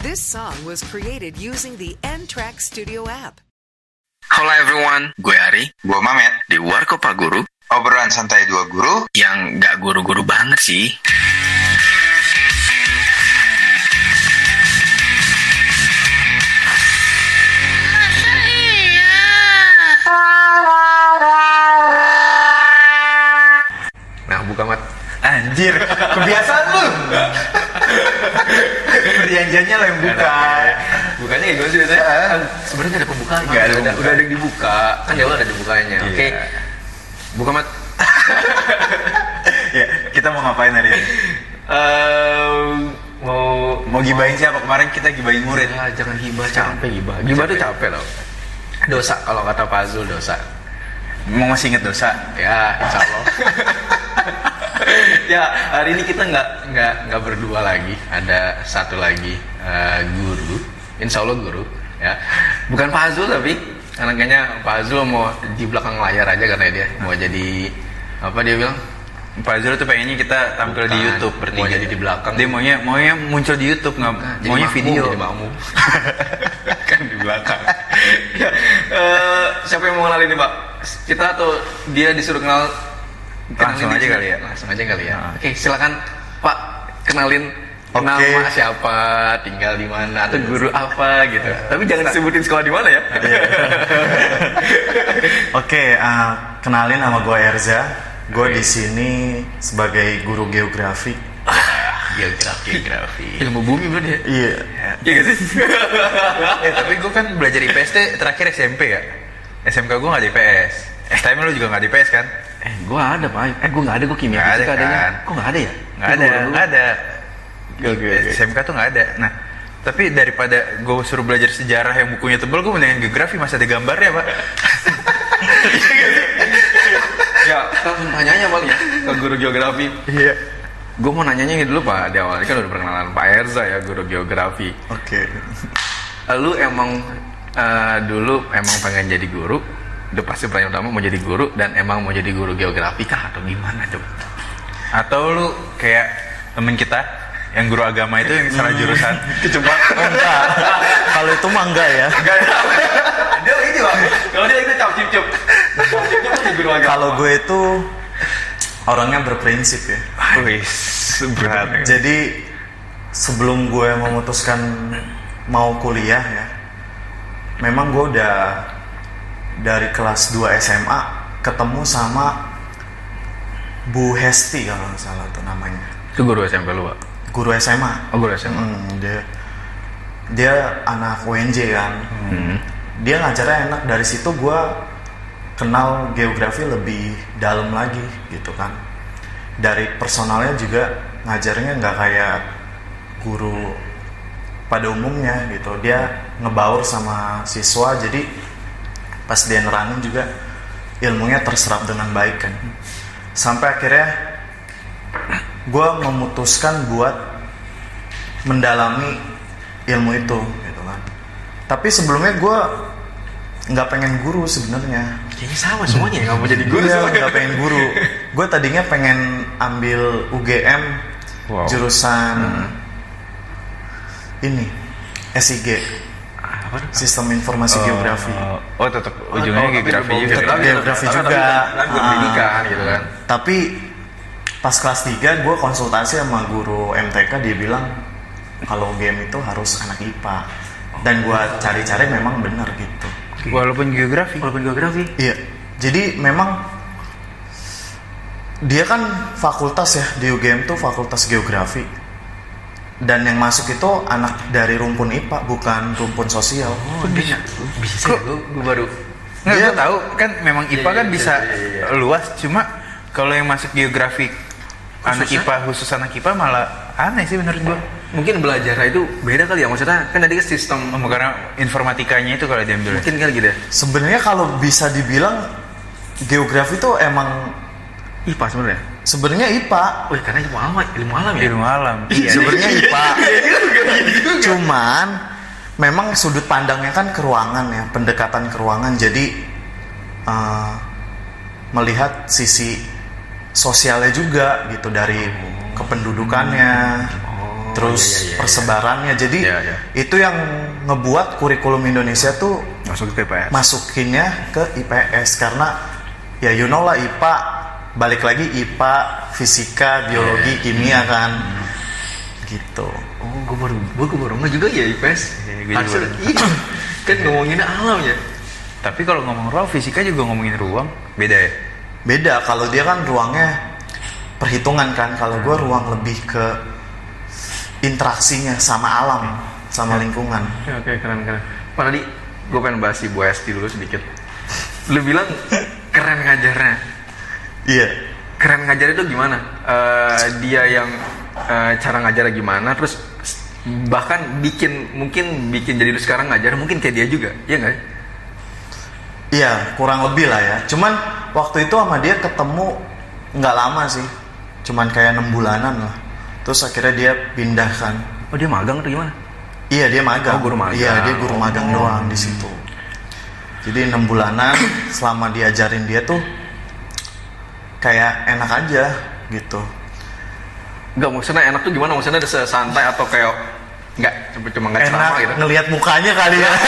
This song was created using the N-Track Studio app. Halo everyone, gue Ari Gue Mamet, di Warkopa Guru obrolan santai dua guru. yang gak guru-guru banget sih. Nah, buka mat. Anjir, kebiasaan lu. Perjanjiannya lo yang buka. Bukanya kayak gimana sih biasanya? Kan sebenarnya ada pembukaan. Nggak ada udah, ada yang dibuka. Kan ya lo ada dibukanya. Oke. Iya. Buka mat. ya, kita mau ngapain hari ini? Ehm, mau Mau gibahin siapa? Kemarin kita gibahin murid. Ya, jangan gibah, capek gibah. Gibah tuh capek loh. Dosa kalau kata Pak Zul dosa. Mau masih inget dosa? Ya, insya Allah. ya, hari ini kita nggak nggak nggak berdua lagi. Ada satu lagi eh, guru. Insya Allah guru. Ya, bukan Pak Azul tapi karena kayaknya Pak Azul mau di belakang layar aja karena dia mau jadi apa dia bilang Pak Zul tuh pengennya kita tampil di Bukan. YouTube Mau bertiga. jadi di belakang. Dia maunya maunya muncul di YouTube nggak? Maunya makmum, video. jadi makmum. kan di belakang. ya, eh, siapa yang mau kenalin nih Pak? Kita atau dia disuruh kenal? Langsung aja kali ya? Langsung aja kali ya. Nah. Oke, silakan Pak kenalin Oke. nama siapa, tinggal di mana, atau guru apa gitu. Tapi jangan disebutin sekolah di mana ya. Oke, eh, kenalin nama gue Erza. Gue di sini sebagai guru geografi. Geografi, geografi. Ilmu bumi berarti ya? Iya. Iya gak sih? eh, tapi gue kan belajar IPS tuh terakhir SMP ya. SMK gue nggak di IPS. STM lu juga nggak di IPS kan? Eh, gua ada Pak. Eh, gua nggak ada, gua kimia Nggak ada, adanya. kan? Kok nggak ada ya? Nggak ada, nggak ada. Oke, oke. SMK tuh nggak ada. Nah, tapi daripada gue suruh belajar sejarah yang bukunya tebel, gue mendingan geografi masih ada gambarnya, Pak. Ya, langsung tanyanya paling ya ke guru geografi. Iya. Gue mau nanyanya ini dulu Pak, di awal ini kan udah perkenalan Pak Erza ya, guru geografi. Oke. Lu emang eh, dulu emang pengen jadi guru, udah pasti pertanyaan utama mau jadi guru dan emang mau jadi guru geografi kah atau gimana coba? Atau lu kayak temen kita yang guru agama itu yang salah jurusan. Kecepat. Oh, enggak. Kalau itu mah enggak ya. dia ini Pak, kalau dia itu cap cip cip. Kalau gue itu orangnya berprinsip ya. Wis, berat. Jadi sebelum gue memutuskan mau kuliah ya, memang gue udah dari kelas 2 SMA ketemu sama Bu Hesti kalau nggak salah tuh namanya. Itu guru SMP lu Pak? Guru SMA. Oh guru SMA. Hmm, dia dia anak UNJ kan. Hmm. Dia ngajarnya enak dari situ gua kenal geografi lebih dalam lagi gitu kan. Dari personalnya juga ngajarnya nggak kayak guru pada umumnya gitu. Dia ngebaur sama siswa jadi pas dia nerangin juga ilmunya terserap dengan baik kan. Sampai akhirnya gue memutuskan buat mendalami ilmu itu gitu kan tapi sebelumnya gue nggak pengen guru sebenarnya Kayaknya sama semuanya ya, nggak mau jadi guru Iya, nggak pengen guru gue tadinya pengen ambil UGM Wow. jurusan ini SIG? Sistem informasi geografi Oh, tetap ujungnya Oh, geografi juga. tetap ya? geografi Tapi- juga. tapi Kan guru Ah. pendidikan gitu kan. tapi pas kelas 3 gue konsultasi sama guru MTK dia bilang kalau game itu harus anak IPA dan gue cari-cari memang benar gitu Walaupun geografi. Walaupun geografi. iya jadi memang dia kan fakultas ya di UGM tuh fakultas geografi dan yang masuk itu anak dari rumpun IPA bukan rumpun sosial Oh, bisa. Bisa. Gue gue baru. Nggak, Dia- gue tahu kan memang IPA Iya, kan iya, bisa iya, iya, luas, cuma kalau yang masuk geografi anak? IPA khusus anak IPA malah aneh sih menurut gue. Mungkin belajar itu beda kali ya maksudnya kan tadi kan sistem Oh, karena informatikanya itu kalau diambil. mungkin kali gitu ya. sebenarnya kalau bisa dibilang geografi tuh emang IPA sebenarnya. Sebenarnya IPA Wih, karena ilmu alam, ilmu alam ya. Ilmu alam. sebenarnya IPA. Cuman memang sudut pandangnya kan ke ruangan ya, pendekatan ke ruangan. Jadi eh, melihat sisi sosialnya juga gitu dari kependudukannya, terus iya, iya, iya. persebarannya. Jadi Iya, iya. itu yang ngebuat kurikulum Indonesia tuh Masuk ke masukinnya ke IPS karena ya you know lah IPA balik lagi IPA, fisika, biologi, Iya, kimia kan. Gitu. Oh, gue baru, gue baru nggak juga ya IPS. Harusnya, iya. kan ngomongin alam ya. Tapi kalau ngomong ruang fisika juga ngomongin ruang, beda ya? Beda kalau dia kan ruangnya perhitungan kan. Kalau gue ruang lebih ke interaksinya sama alam, sama lingkungan. Oke, oke, keren keren. Pak tadi gue pengen bahas si Bu Esti dulu sedikit. Lu bilang keren ngajarnya. Iya. Keren ngajar itu gimana? Eh, dia yang eh, cara ngajarnya gimana? Terus bahkan bikin mungkin bikin jadi lu sekarang ngajar mungkin kayak dia juga, iya nggak? Iya, kurang lebih lah ya. Cuman waktu itu sama dia ketemu nggak lama sih. Cuman kayak enam bulanan lah. Terus akhirnya dia pindahkan. Oh dia magang atau gimana? Iya dia magang. Oh, guru magang. Iya dia guru magang Oh. doang di situ. Jadi enam bulanan selama diajarin dia tuh kayak enak aja gitu. Enggak maksudnya enak tuh gimana? Maksudnya ada santai atau kayak nggak cuma cuma nggak ceramah gitu? ngelihat mukanya kali ya.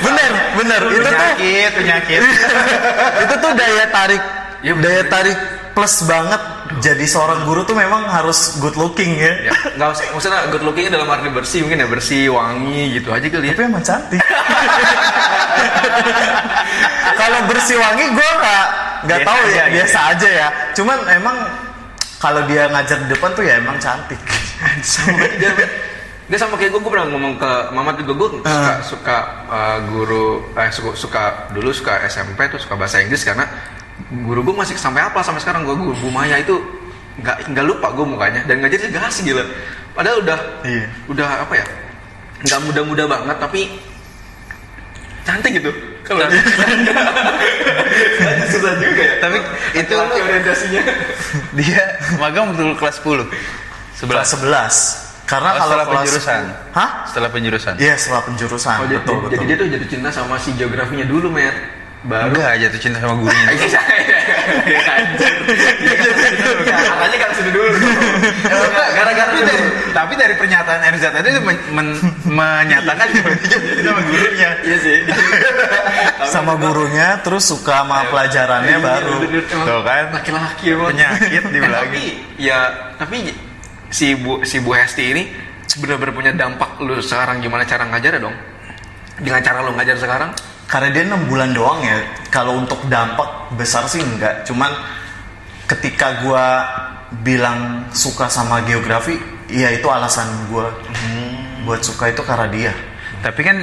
bener bener itu tuh Penyakit, penyakit. itu tuh daya tarik bener. daya tarik plus banget jadi seorang guru tuh memang harus good looking ya, Ya, nggak usah, maksudnya good lookingnya dalam arti bersih mungkin ya bersih, wangi gitu aja kali ya. tapi emang cantik kalau bersih wangi gue nggak nggak tahu ya aja, biasa gitu aja ya. Cuman emang kalau dia ngajar di depan tuh ya emang cantik. Sama dia dia sama kayak gue gue pernah ngomong ke Mamat juga gue suka suka uh, guru eh suka, suka dulu suka SMP tuh suka bahasa Inggris karena guru gue masih sampai apa sampai sekarang gue guru Bu Maya itu nggak nggak lupa gue mukanya dan ngajarnya gak asik gila. Padahal udah Iya. udah apa ya nggak muda-muda banget tapi cantik gitu kalau susah juga ya Tapi itu orientasinya Dia magang lu kelas 10. kelas 11 karena Oh, kalau setelah kelas penjurusan. hah Setelah penjurusan. iya setelah penjurusan Oh, jadi, betul jadi betul dia tuh jatuh cinta sama si geografinya dulu, Mer. Baru. Enggak jatuh cinta sama gurunya. Iya, Anjir. Katanya sudah dulu. Gara-gara tapi itu. dari, tapi dari pernyataan RZ itu men- men- menyatakan jatuh cinta sama gurunya. Iya sih. sama gurunya terus suka sama pelajarannya baru Tuh kan. Laki-laki emang. Penyakit Eh, dibilangin. Tapi ya, tapi si Bu si Bu Hesti ini benar-benar punya dampak lu sekarang gimana cara ngajar dong? Dengan cara lu ngajar sekarang? karena dia enam bulan doang ya kalau untuk dampak besar sih enggak cuman ketika gua bilang suka sama geografi ya itu alasan gua. Buat suka itu karena dia. Tapi kan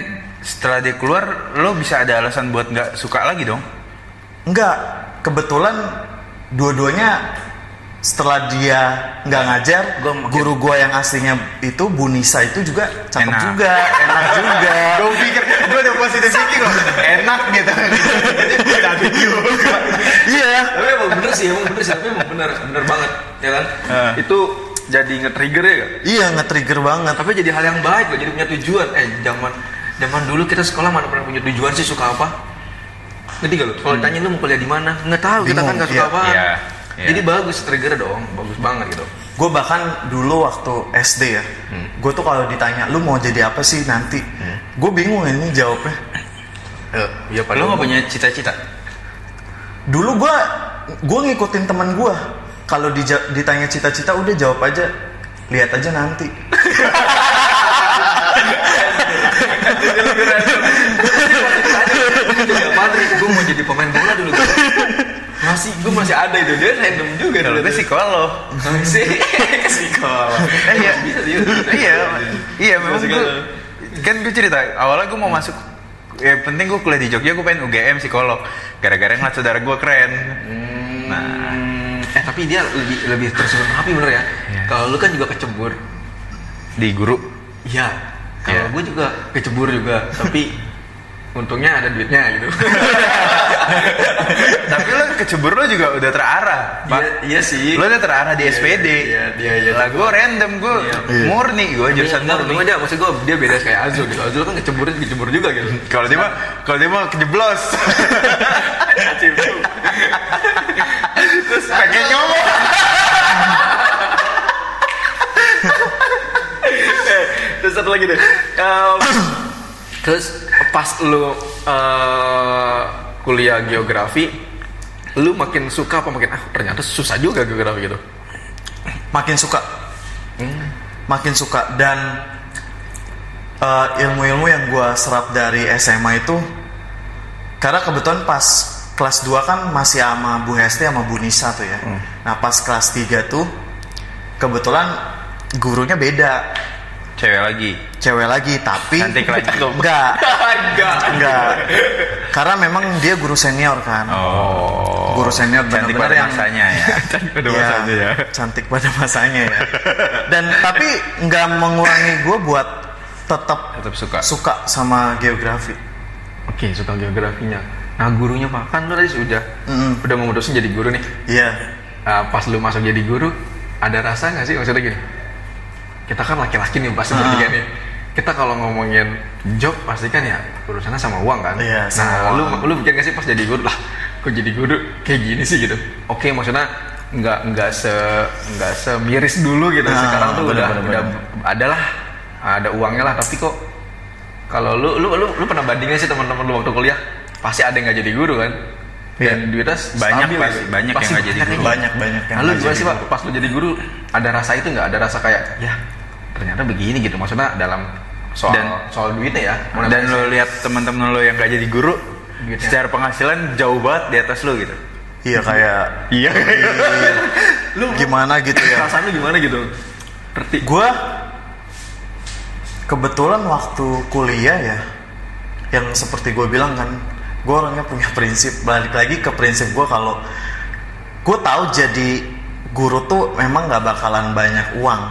setelah dia keluar, lo bisa ada alasan buat nggak suka lagi dong? enggak kebetulan dua-duanya setelah dia nggak ngajar Gua makin- guru gua yang aslinya itu Bu Nisa itu juga cakep Enak. juga enak juga. Gue pikir, gue udah positif thinking loh, enak gitu. Cantik juga. iya tapi emang bener sih emang bener sih. Tapi emang bener bener banget ya kan? Eh. itu jadi nge-trigger ya kan? iya nge-trigger banget. Tapi jadi hal yang baik loh jadi punya tujuan. Eh zaman zaman dulu kita sekolah mana pernah punya tujuan sih suka apa? Ngerti gak lo kalau ditanya lu mau kuliah di mana? Nggak tahu kita kan nggak suka iya, apa iya, iya. jadi bagus trigger dong bagus banget gitu. Gue bahkan dulu waktu SD ya gue tuh kalau ditanya lu mau jadi apa sih nanti? Gue bingung ini jawabnya. Ya Lo nggak punya cita-cita? dulu gue gue ngikutin teman gue kalau dija- ditanya cita-cita udah jawab aja. Lihat aja nanti. Gue mau jadi pemain bola dulu masih gue masih ada itu dia random juga Kalau gue psikolog. sih psikolog Eh, iya. bisa sih iya, iya memang gue, kan gue cerita awalnya gue mau masuk ya penting gue kuliah di Jogja gue pengen UGM psikolog gara-gara ngeliat saudara gue keren nah Hmm, eh tapi dia lebih lebih tersusun rapi bener ya. Iya. Kalau lu kan juga kecebur. di guru Iya. Kalau Iya. gue juga kecebur juga, tapi untungnya ada duitnya gitu. tapi lo kecebur lo juga udah terarah iya, iya sih. Lo udah terarah di iya, SPD iya, iya, iya, lah gue random gue iya, iya. murni gue jurusan iya, murni. dia maksud gue dia beda kayak Azul gitu. Azul kan kecebur kecebur juga gitu. Kalau dia mah kalau dia mah kejeblos. Terus pengen nyomong terus satu lagi deh. Terus pas lo uh, kuliah geografi, lu makin suka apa makin ah ternyata susah juga geografi gitu. makin suka. Makin suka. Dan eh, ilmu-ilmu yang gue serap dari SMA itu karena kebetulan pas kelas 2 kan masih sama Bu Hesti sama Bu Nisa tuh ya. Nah pas kelas 3 tuh kebetulan gurunya beda Cewek lagi. cewek lagi tapi Cantik lagi. enggak Enggak. enggak karena memang dia guru senior kan Oh. guru senior Cantik benar-benar pada yang masanya ya. Pada Iya, masanya ya. cantik pada masanya ya dan tapi nggak mengurangi gue buat tetap Tetap suka. suka sama geografi Oke, suka geografinya. Nah, gurunya Pak kan lu tadi sudah Mm-mm. udah memutusin jadi guru nih. iya Ah, pas lu masuk jadi guru, ada rasa nggak sih maksudnya gini? Kita kan laki-laki nih pasti Ah. bertiga nih. Kita kalau ngomongin job pasti kan ya urusannya sama uang kan. Iya, nah, sama lu uang. lu pikir nggak sih pas jadi guru lah, kok jadi guru kayak gini sih gitu? Oke, maksudnya nggak nggak se nggak semiris dulu gitu. Ah, Sekarang tuh bener, udah bener, udah bener. ada lah, ada uangnya lah. Tapi kok kalau lu lu lu lu pernah bandingin sih teman-teman lu waktu kuliah pasti ada yang nggak jadi guru kan? Dan duitnya Banyak stabil pasti, gitu. banyak yang Pasti nggak jadi guru. banyak banyak yang Nah, lu gimana sih pak guru. pas lu jadi guru ada rasa itu nggak ada rasa kayak ya ternyata begini gitu maksudnya dalam soal Dan- soal duitnya ya Dan lo lihat teman-teman lo yang gak jadi guru, Duitnya. secara penghasilan jauh banget di atas lo gitu. iya kayak Iya. lu gimana gitu ya perasaan lu gimana gitu Terti gue kebetulan waktu kuliah ya yang seperti gue bilang kan gue orangnya punya prinsip balik lagi ke prinsip gue kalau gue tahu jadi guru tuh memang nggak bakalan banyak uang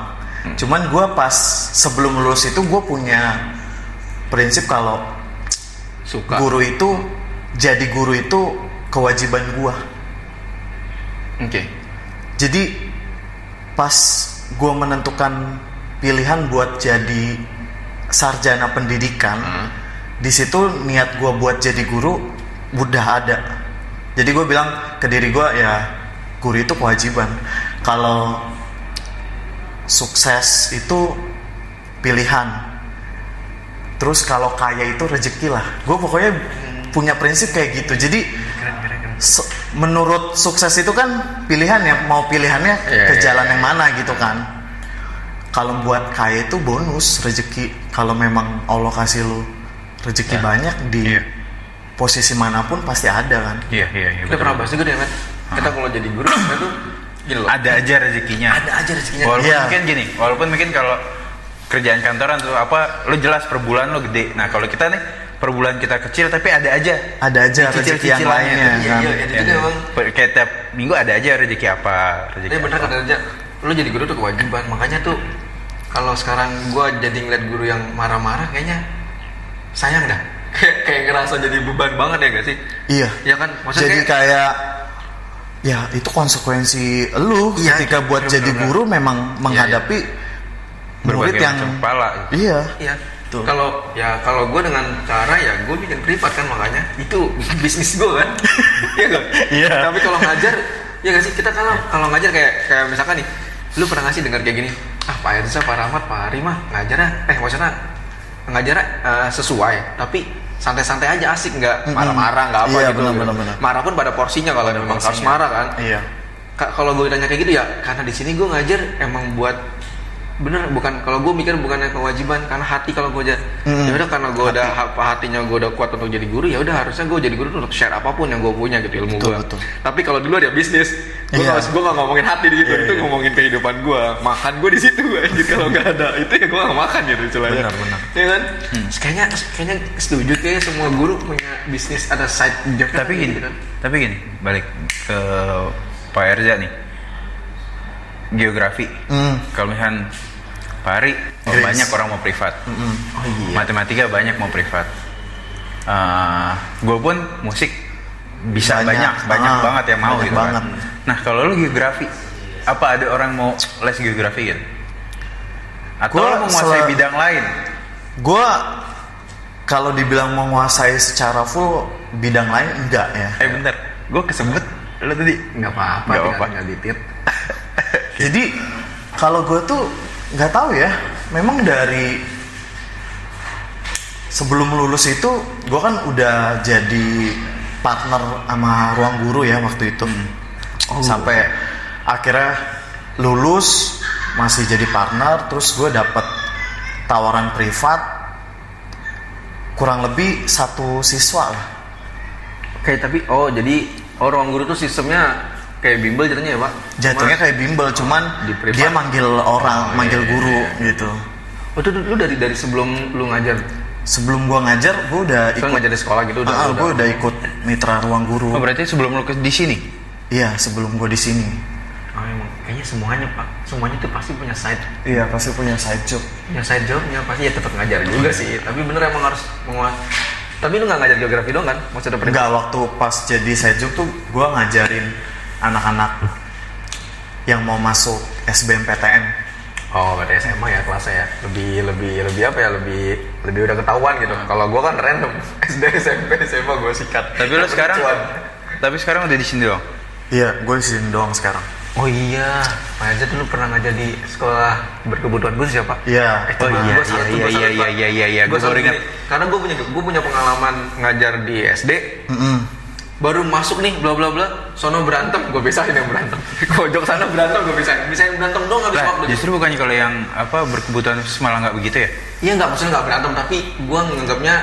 cuman gue pas sebelum lulus itu gue punya prinsip kalau suka guru itu jadi guru itu kewajiban gue oke jadi pas gue menentukan pilihan buat jadi sarjana pendidikan, di situ niat gue buat jadi guru udah ada. Jadi gue bilang ke diri gue ya guru itu kewajiban. Kalau sukses itu pilihan. Terus kalau kaya itu rezeki lah. Gue pokoknya punya prinsip kayak gitu. Jadi se- menurut sukses itu kan pilihan ya mau pilihannya Iya, ke iya, jalan iya. yang mana gitu kan kalau buat kaya itu bonus rezeki kalau memang Allah kasih lu rezeki banyak di Iya. posisi mana pun pasti ada kan Iya, iya, iya. kita betul. pernah bahas juga deh Matt kita kalau jadi guru kita tuh gini loh Ada aja rezekinya. ada aja rezekinya Walaupun Iya. mungkin gini, walaupun mungkin kalau kerjaan kantoran tuh apa, lu jelas per bulan lu gede. Nah kalau kita nih per bulan kita kecil tapi ada aja. ada aja Cicil- rezeki yang cicilannya lainnya tuh. Iya, kan iya, Ya, emang per- kayak tiap minggu ada aja rezeki apa, rezeki Ini bener apa. kata aja lu jadi guru tuh kewajiban makanya tuh kalau sekarang gua jadi ngeliat guru yang marah-marah kayaknya sayang dah kayak kayak ngerasa jadi beban banget ya gak sih iya ya kan maksudnya jadi kayak, kayak ya itu konsekuensi lu Iya, ketika buat bener, jadi guru memang menghadapi murid Berbagai yang macam kepala. iya. Iya. Tuh. kalau ya kalau gue dengan cara ya gue bikin privat kan makanya. Itu bisnis gue kan. Iya gak Iya. tapi kalau ngajar ya gak sih? Kita kalau kalau ngajar kayak kayak misalkan nih lu pernah ngasih dengar kayak gini? Ah Pak Erza Pak Rahmat Pak Ari mah ngajarnya eh maksudnya ngajarnya eh, sesuai. Tapi santai-santai aja asik nggak marah-marah nggak apa Iya, gitu. benar, benar, benar. marah pun pada porsinya kalau memang harus marah kan. Iya. Ka- kalau gue ditanya kayak gitu ya karena di sini gue ngajar emang buat bener bukan kalau gue mikir bukan kewajiban karena hati kalau gue aja Mm. ya udah karena gue udah ha- hatinya gue udah kuat untuk jadi guru ya udah harusnya gue jadi guru untuk share apa pun yang gue punya gitu ilmu gue tapi kalau dulu ada bisnis gue nggak gue nggak ngomongin hati di situ Iya, itu iya. ngomongin kehidupan gue makan gue di situ anjir kalau nggak ada. Itu ya gue nggak makan gitu istilahnya. Benar, benar. ya kan? Kayaknya kayaknya setuju kayaknya semua guru punya bisnis ada side job Tapi gini, kan? tapi gini, balik ke Pak Erza nih. Geografi. Hmm. Kalau misalkan Pak Ari, oh, banyak orang mau privat. oh iya Matematika banyak mau privat. gue pun musik bisa Banyak. banyak banyak, Ah, banget yang mau banyak gitu kan. banget. Nah kalau lu geografi, apa ada orang mau les geografi gitu? Atau Gua lu menguasai bidang lain? gue kalau dibilang menguasai secara full bidang lain enggak ya Eh bentar, gue kesebut lu tadi. nggak apa-apa Nggak apa-apa. ditit Jadi kalau gue tuh nggak tahu ya, memang dari sebelum lulus itu gue kan udah jadi partner sama ruang guru ya waktu itu. Sampai akhirnya lulus masih jadi partner terus gue dapet tawaran privat kurang lebih satu siswa lah. Kayak tapi oh jadi oh ruang guru tuh sistemnya kayak bimbel jadinya ya pak? jatuhnya kayak bimbel cuman dia manggil orang Oh, manggil iya, guru iya, gitu Oh itu lu dari dari sebelum lu ngajar, sebelum gue ngajar gue udah ikut ngajar di sekolah gitu udah. Ah, gue udah ikut mitra ruang guru Oh berarti sebelum lu ke di sini? iya sebelum gue di sini Oh, emang kayaknya semuanya pak, semuanya tuh pasti punya side, iya pasti punya side job punya side jobnya pasti ya tetap ngajar juga sih. Tapi bener emang harus menguas. Tapi lu nggak ngajar geografi dong kan? Maksudnya? Enggak, waktu pas jadi side job tuh gue ngajarin anak-anak yang mau masuk SBMPTN Oh, berarti SMA ya kelasnya ya. Lebih lebih lebih apa ya? Lebih lebih udah ketahuan gitu. Kalau gua kan random. SD, SMP, SMA gua sikat. Tapi lu sekarang Lucuan. tapi sekarang udah di sini doang. iya gue di sini doang sekarang Oh iya, Pak Aja dulu pernah ngajar di sekolah berkebutuhan khusus ya Pak? iya Eh, Oh teman iya, gua iya, satu, iya, gua iya, satu, iya, Pak. iya, iya, iya, Gua gua baru satu ingat. gini, Karena gue punya gue punya pengalaman ngajar di SD. Mm-mm. Baru masuk nih, bla bla bla, sono berantem, gue bisain yang berantem. Pojok sana berantem, gue bisain. Bisain berantem dong habis Lah, waktu. justru bukannya kalau yang apa berkebutuhan khusus malah nggak begitu ya? Iya nggak maksudnya nggak berantem, tapi gue menganggapnya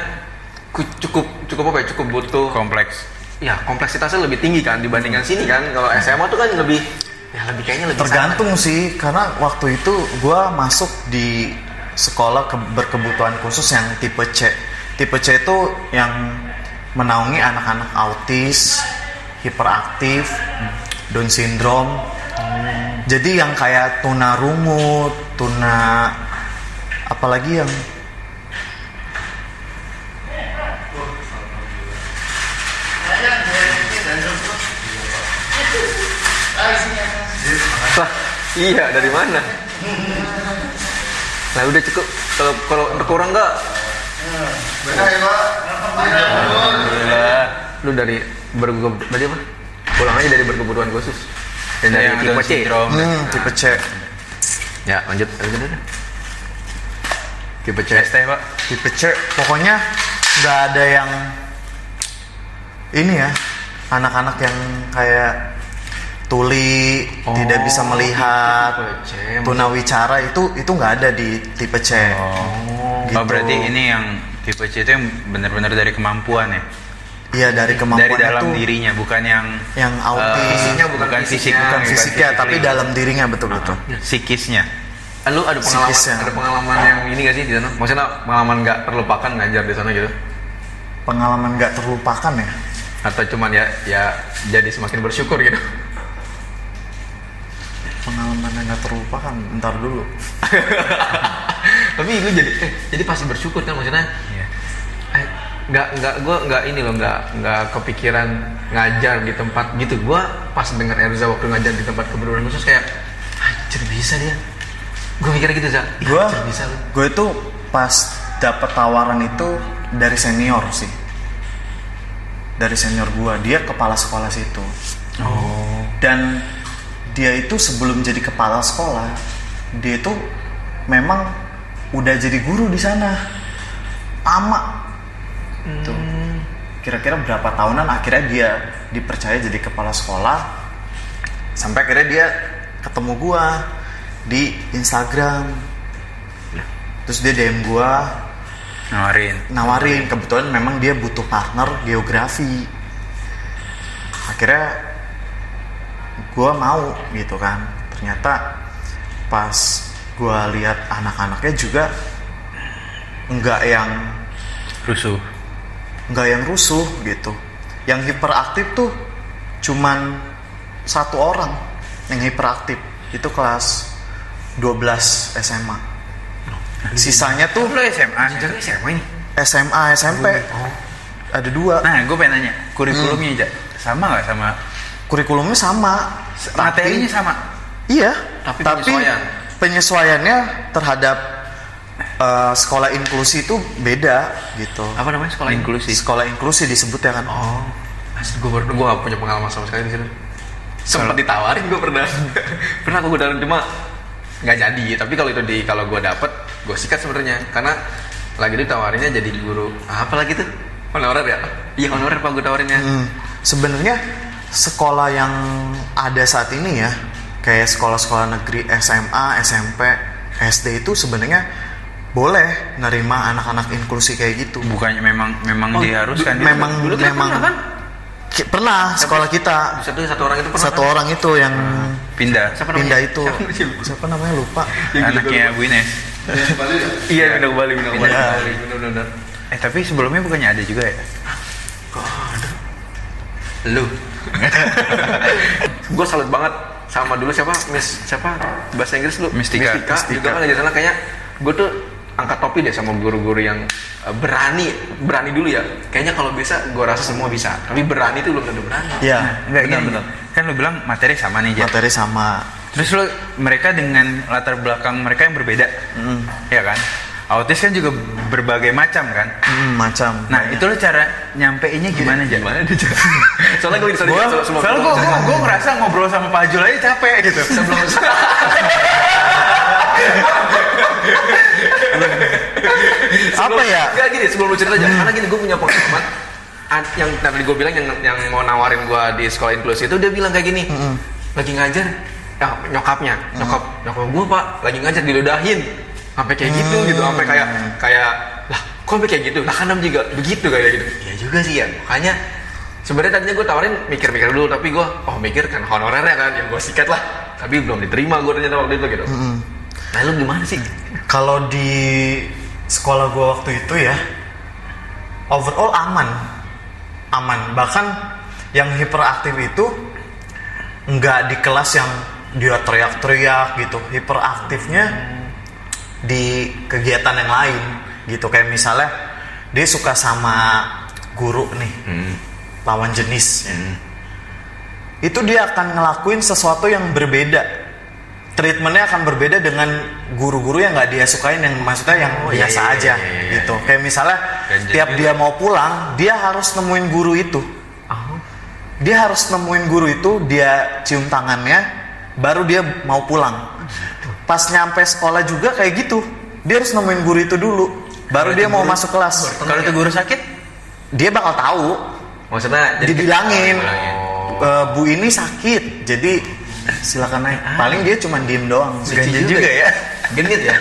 ku- cukup cukup apa ya? Cukup butuh Kompleks. ya kompleksitasnya lebih tinggi kan dibandingkan sini kan. Kalau SMA tuh kan lebih ya lebih kayaknya lebih tergantung sih karena waktu itu gue masuk di sekolah ke- berkebutuhan khusus yang tipe C tipe C itu yang menaungi anak-anak autis hiperaktif Down syndrome jadi yang kayak tuna rungu tuna apalagi yang Lah, iya dari mana? Lah udah cukup. Kalau kalau kurang nggak? Alhamdulillah. Lu dari berkebutuhan apa? Pulang aja dari berkebutuhan khusus. Dan dari Yang tipe C. syndrome. hmm, tipe C Ya lanjut. Tipe C. ST pak. tipe C pokoknya nggak ada yang ini ya anak-anak yang kayak tuli Oh, tidak bisa melihat tunawicara itu itu nggak ada di tipe C Oh. Gitu. Oh berarti ini yang tipe C itu yang benar-benar dari kemampuan ya? iya dari kemampuan dari dalam itu dirinya bukan yang yang autis eh, Fisiknya bukan bukan fisik fisiknya, bukan bukan fisiknya fisik, tapi iya. dalam dirinya betul betul psikisnya. Lu ada pengalaman Psikisnya. ada pengalaman yang ini gak sih di sana? Maksudnya pengalaman nggak terlupakan ngajar di sana gitu? pengalaman nggak terlupakan ya Atau cuman ya ya jadi semakin bersyukur gitu? pengalaman yang nggak terlupakan ntar dulu tapi lu jadi eh, jadi pasti bersyukur kan maksudnya? Iya. eh, nggak nggak gue nggak ini loh nggak nggak kepikiran ngajar di tempat gitu. Gue pas dengar Erza waktu ngajar di tempat kebetulan khusus kayak anjir bisa dia. Gue mikirnya gitu za. Gue bisa lu. gue itu pas dapat tawaran itu dari senior sih. Dari senior gue dia kepala sekolah situ. Oh. Dan dia itu sebelum jadi kepala sekolah dia itu memang udah jadi guru di sana. Lama tuh. Kira-kira berapa tahunan akhirnya dia dipercaya jadi kepala sekolah sampai akhirnya dia ketemu gua di Instagram. Terus dia DM gua. Nawarin. nawarin. Kebetulan memang dia butuh partner geografi. Akhirnya gue mau gitu kan. Ternyata pas gue lihat anak-anaknya juga nggak yang Rusuh. nggak yang rusuh gitu. Yang hiperaktif tuh cuman satu orang yang hiperaktif. Itu kelas 12 SMA sisanya tuh Lu SMA. SMA ini? SMA SMP ada dua. Nah, gue pengen nanya, kurikulumnya aja sama nggak sama? Kurikulumnya sama materinya sama? iya Tapi penyesuaian. Penyesuaiannya terhadap eh, sekolah inklusi itu beda gitu. Apa namanya sekolah Inklusi. sekolah inklusi disebutnya kan. Oh asli gue baru gue gak punya pengalaman sama sekali di situ. Sempat ditawarin gue pernah. Pernah gue dalam cuma nggak jadi. Tapi kalau itu di kalau gue dapet gue sikat sebenarnya. Karena lagi ditawarinnya jadi guru. Apa lagi tuh? Honorer ya? Iya honorer pak gue tawarinnya. Hmm, sebenarnya sekolah yang ada saat ini ya kayak sekolah-sekolah negeri SMA, SMP, SD itu sebenarnya boleh nerima anak-anak inklusi kayak gitu. Bukannya memang memang diharuskan gitu. memang dulu kita memang pernah kan Ki- pernah sekolah kita satu satu orang itu pernah satu kan? orang itu yang pindah Siapa namanya? pindah itu Siapa namanya? siapa namanya lupa anaknya Bu Ines. iya pindah ke Bali pindah ke Bali Eh tapi sebelumnya bukannya ada juga ya? lu gue salut banget sama dulu siapa? Miss siapa? Bahasa Inggris lu? Mistika. Mistika, Mistika. juga kan di sana. Kayaknya gue tuh angkat topi deh sama guru-guru yang uh, berani berani dulu ya. Kayaknya kalau bisa gue rasa semua bisa. Tapi berani itu belum tentu berani. Ya Enggak benar benar. Kan lu bilang materi sama nih, Jar. materi sama. Terus lu mereka dengan latar belakang mereka yang berbeda. Ya kan? Autis kan juga berbagai macam kan? hmm, macam Nah, itu lu cara nyampeinnya gimana, Jar? gimana dia soalnya gue bisa Gua, soalnya gua, gua, gua ngerasa ngobrol sama Pak Jul aja capek gitu. sebelum apa ya Enggak gini, sebelum lu cerita aja. Karena gini, gue punya pengalaman yang tadi gue bilang yang yang mau nawarin gue di sekolah inklusi itu dia bilang kayak gini lagi ngajar ya, nyokapnya nyokap nyokap gue pak lagi ngajar diludahin sampai kayak gitu gitu sampai kayak kayak lah kok sampai kayak gitu? Lah kanam juga begitu kayak gitu. Iya juga sih ya. Makanya sebenarnya tadinya gue tawarin mikir-mikir dulu tapi gue oh mikir kan honorernya kan yang gue sikat lah. Tapi belum diterima gue ternyata waktu itu gitu. Nah lu gimana sih? Kalau di sekolah gua waktu itu ya overall aman. Aman. Bahkan yang hiperaktif itu nggak di kelas yang dia teriak-teriak gitu. Hiperaktifnya di kegiatan yang lain gitu. Kayak misalnya dia suka sama guru nih lawan jenis. Itu dia akan ngelakuin sesuatu yang berbeda. Treatmentnya akan berbeda dengan guru-guru yang nggak dia sukain yang maksudnya yang Oh, iya, biasa iya, iya, aja iya, iya. gitu. kayak misalnya Ganjil tiap dia mau pulang dia harus nemuin guru itu. Dia harus nemuin guru itu dia cium tangannya baru dia mau pulang pas nyampe sekolah juga kayak gitu. Dia harus nemuin guru itu dulu baru dia mau masuk kelas. Kalau itu guru sakit, dia bakal tahu. Maksudnya jadi dibilangin Oh. "Eh, bu ini sakit jadi silakan naik. Paling dia cuma diem doang ganjil juga ya. genit ya?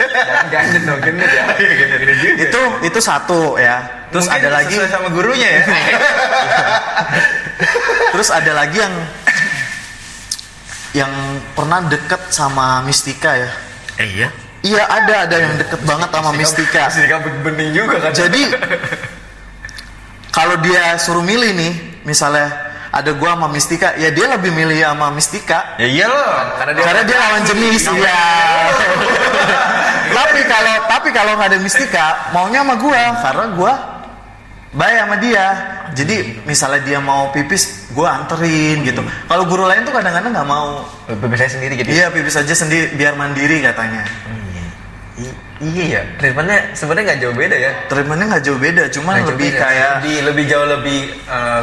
Ganjil dong genit ya. Genit juga itu itu satu ya. Terus Mungkin ada lagi sama gurunya ya. terus ada lagi yang yang pernah deket sama Mistika ya? Eh iya. iya ada ada yang deket banget sama Mistika Mistika. Bening juga kan? Jadi kalau dia suruh milih nih misalnya ada gua sama Mistika ya dia lebih milih sama Mistika. Ya iya loh. karena dia karena dia lawan jenis ya tapi kalau tapi kalau nggak ada mistika maunya sama gua. Karena gua baik sama dia. Jadi misalnya dia mau pipis gua anterin gitu. Kalau guru lain tuh kadang-kadang nggak mau. Bebek saya sendiri gitu iya pipis aja sendiri biar mandiri katanya. I- iya ya? Treatmentnya sebenarnya nggak jauh beda ya? Treatmentnya nggak jauh beda cuman jauh lebih beda. kayak lebih lebih jauh lebih eh,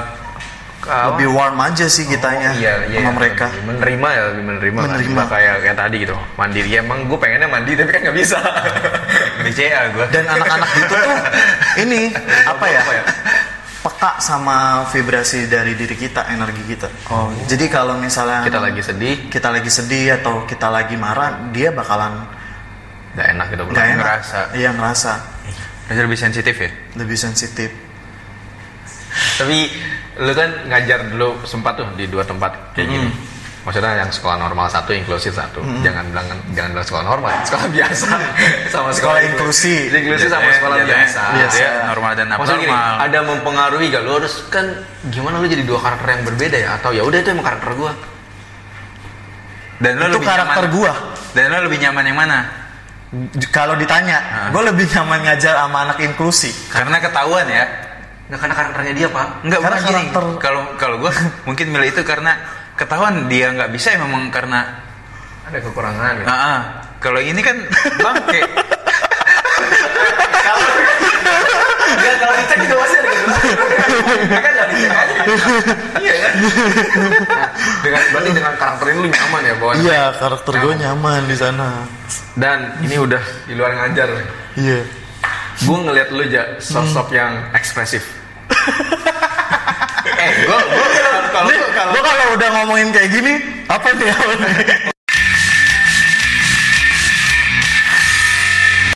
apa? lebih warm aja sih kitanya Oh, iya, iya, sama iya. mereka menerima ya lebih menerima, kan. Menerima. Nggak kayak kayak tadi gitu mandiri ya emang gue pengennya mandi tapi kan nggak bisa BCA gua. dan anak-anak itu tuh ini apa ya Apa ya? peka sama vibrasi dari diri kita energi kita oh jadi kalau misalnya kita lagi sedih kita lagi sedih atau kita lagi marah dia bakalan nggak enak gitu nggak enak ngerasa. iya ngerasa lebih sensitif ya? lebih sensitif tapi lu kan ngajar dulu sempat tuh di dua tempat kayak gini maksudnya yang sekolah normal satu inklusif satu jangan bilang jangan bilang sekolah normal sekolah biasa sama Sekolah inklusi. inklusi sama sekolah biasa Biasa. jatuhnya normal dan Maksudnya gini, abnormal. ada mempengaruhi gak? Lu harus kan gimana lu jadi dua karakter yang berbeda ya? Atau ya udah itu emang karakter gua. Dan lo itu lebih karakter nyaman, gua Dan lo lebih nyaman yang mana? Kalau ditanya gue lebih nyaman ngajar sama anak inklusi Karena ketahuan ya. Nggak karena karakternya dia, Pak. Enggak Karena bukan gini. karakter- Kalau kalau gue mungkin milih itu karena ketahuan dia nggak bisa ya memang karena Ada kekurangan gitu. ah ah. kalau ini kan bangke Enggak, kalau dicek juga pasti ada gitu. kan nggak dicek aja. Iya kan? Nah, dengan berarti dengan karakter ini lu nyaman ya, Bon? iya karakter gue nyaman di sana Dan ini udah di luar ngajar. iya gue ngeliat lu aja sosok yang ekspresif. Eh, gue kalau kalau udah ngomongin kayak gini, apa nih?